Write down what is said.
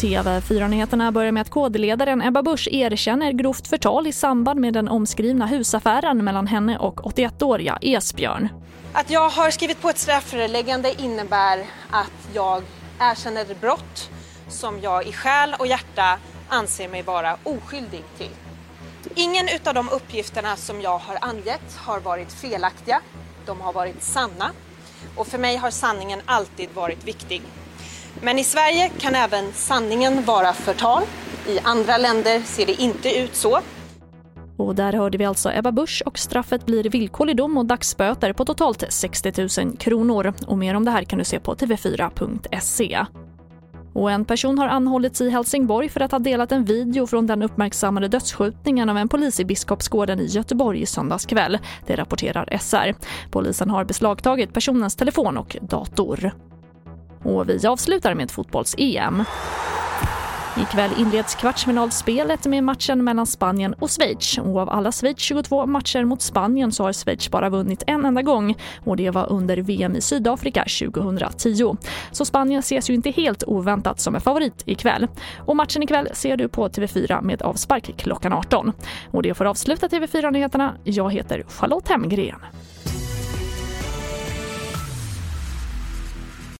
TV4-nyheterna börjar med att kodledaren Ebba Busch erkänner grovt förtal i samband med den omskrivna husaffären mellan henne och 81-åriga Esbjörn. Att jag har skrivit på ett strafföreläggande innebär att jag erkänner ett brott som jag i själ och hjärta anser mig vara oskyldig till. Ingen av de uppgifterna som jag har angett har varit felaktiga. De har varit sanna. Och för mig har sanningen alltid varit viktig. Men i Sverige kan även sanningen vara förtal. I andra länder ser det inte ut så. Och där hörde vi alltså Ebba Busch och straffet blir villkorlig dom och dagsböter på totalt 60 000 kronor. Och mer om det här kan du se på tv4.se. Och en person har anhållits i Helsingborg för att ha delat en video från den uppmärksammade dödsskjutningen av en polis i Biskopsgården i Göteborg i söndags kväll. Det rapporterar SR. Polisen har beslagtagit personens telefon och dator. Och vi avslutar med fotbolls-EM. Ikväll inleds kvartsfinalspelet med matchen mellan Spanien och Schweiz. Och av alla Schweiz 22 matcher mot Spanien så har Schweiz bara vunnit en enda gång och det var under VM i Sydafrika 2010. Så Spanien ses ju inte helt oväntat som en favorit ikväll. Och matchen ikväll ser du på TV4 med avspark klockan 18. Och det får avsluta TV4-nyheterna. Jag heter Charlotte Hemgren.